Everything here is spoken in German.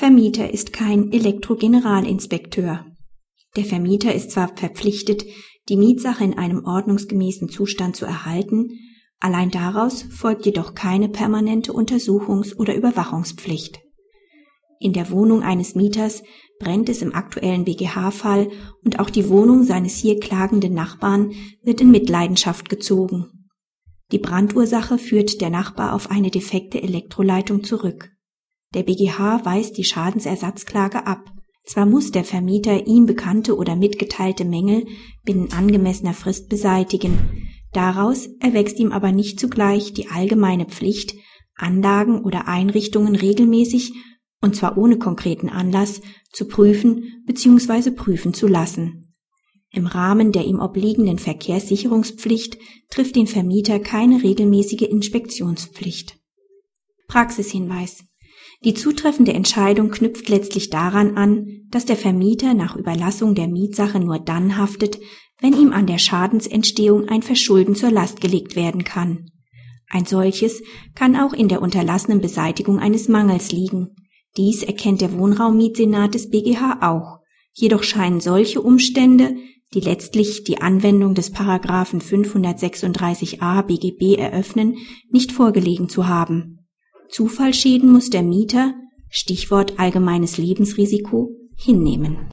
Vermieter ist kein Elektrogeneralinspekteur. Der Vermieter ist zwar verpflichtet, die Mietsache in einem ordnungsgemäßen Zustand zu erhalten, allein daraus folgt jedoch keine permanente Untersuchungs- oder Überwachungspflicht. In der Wohnung eines Mieters brennt es im aktuellen BGH-Fall und auch die Wohnung seines hier klagenden Nachbarn wird in Mitleidenschaft gezogen. Die Brandursache führt der Nachbar auf eine defekte Elektroleitung zurück. Der BGH weist die Schadensersatzklage ab. Zwar muss der Vermieter ihm bekannte oder mitgeteilte Mängel binnen angemessener Frist beseitigen, daraus erwächst ihm aber nicht zugleich die allgemeine Pflicht, Anlagen oder Einrichtungen regelmäßig und zwar ohne konkreten Anlass, zu prüfen bzw. prüfen zu lassen. Im Rahmen der ihm obliegenden Verkehrssicherungspflicht trifft den Vermieter keine regelmäßige Inspektionspflicht. Praxishinweis. Die zutreffende Entscheidung knüpft letztlich daran an, dass der Vermieter nach Überlassung der Mietsache nur dann haftet, wenn ihm an der Schadensentstehung ein Verschulden zur Last gelegt werden kann. Ein solches kann auch in der unterlassenen Beseitigung eines Mangels liegen, dies erkennt der Wohnraummietsenat des BGH auch. Jedoch scheinen solche Umstände, die letztlich die Anwendung des Paragraphen 536a BGB eröffnen, nicht vorgelegen zu haben. Zufallsschäden muss der Mieter, Stichwort allgemeines Lebensrisiko, hinnehmen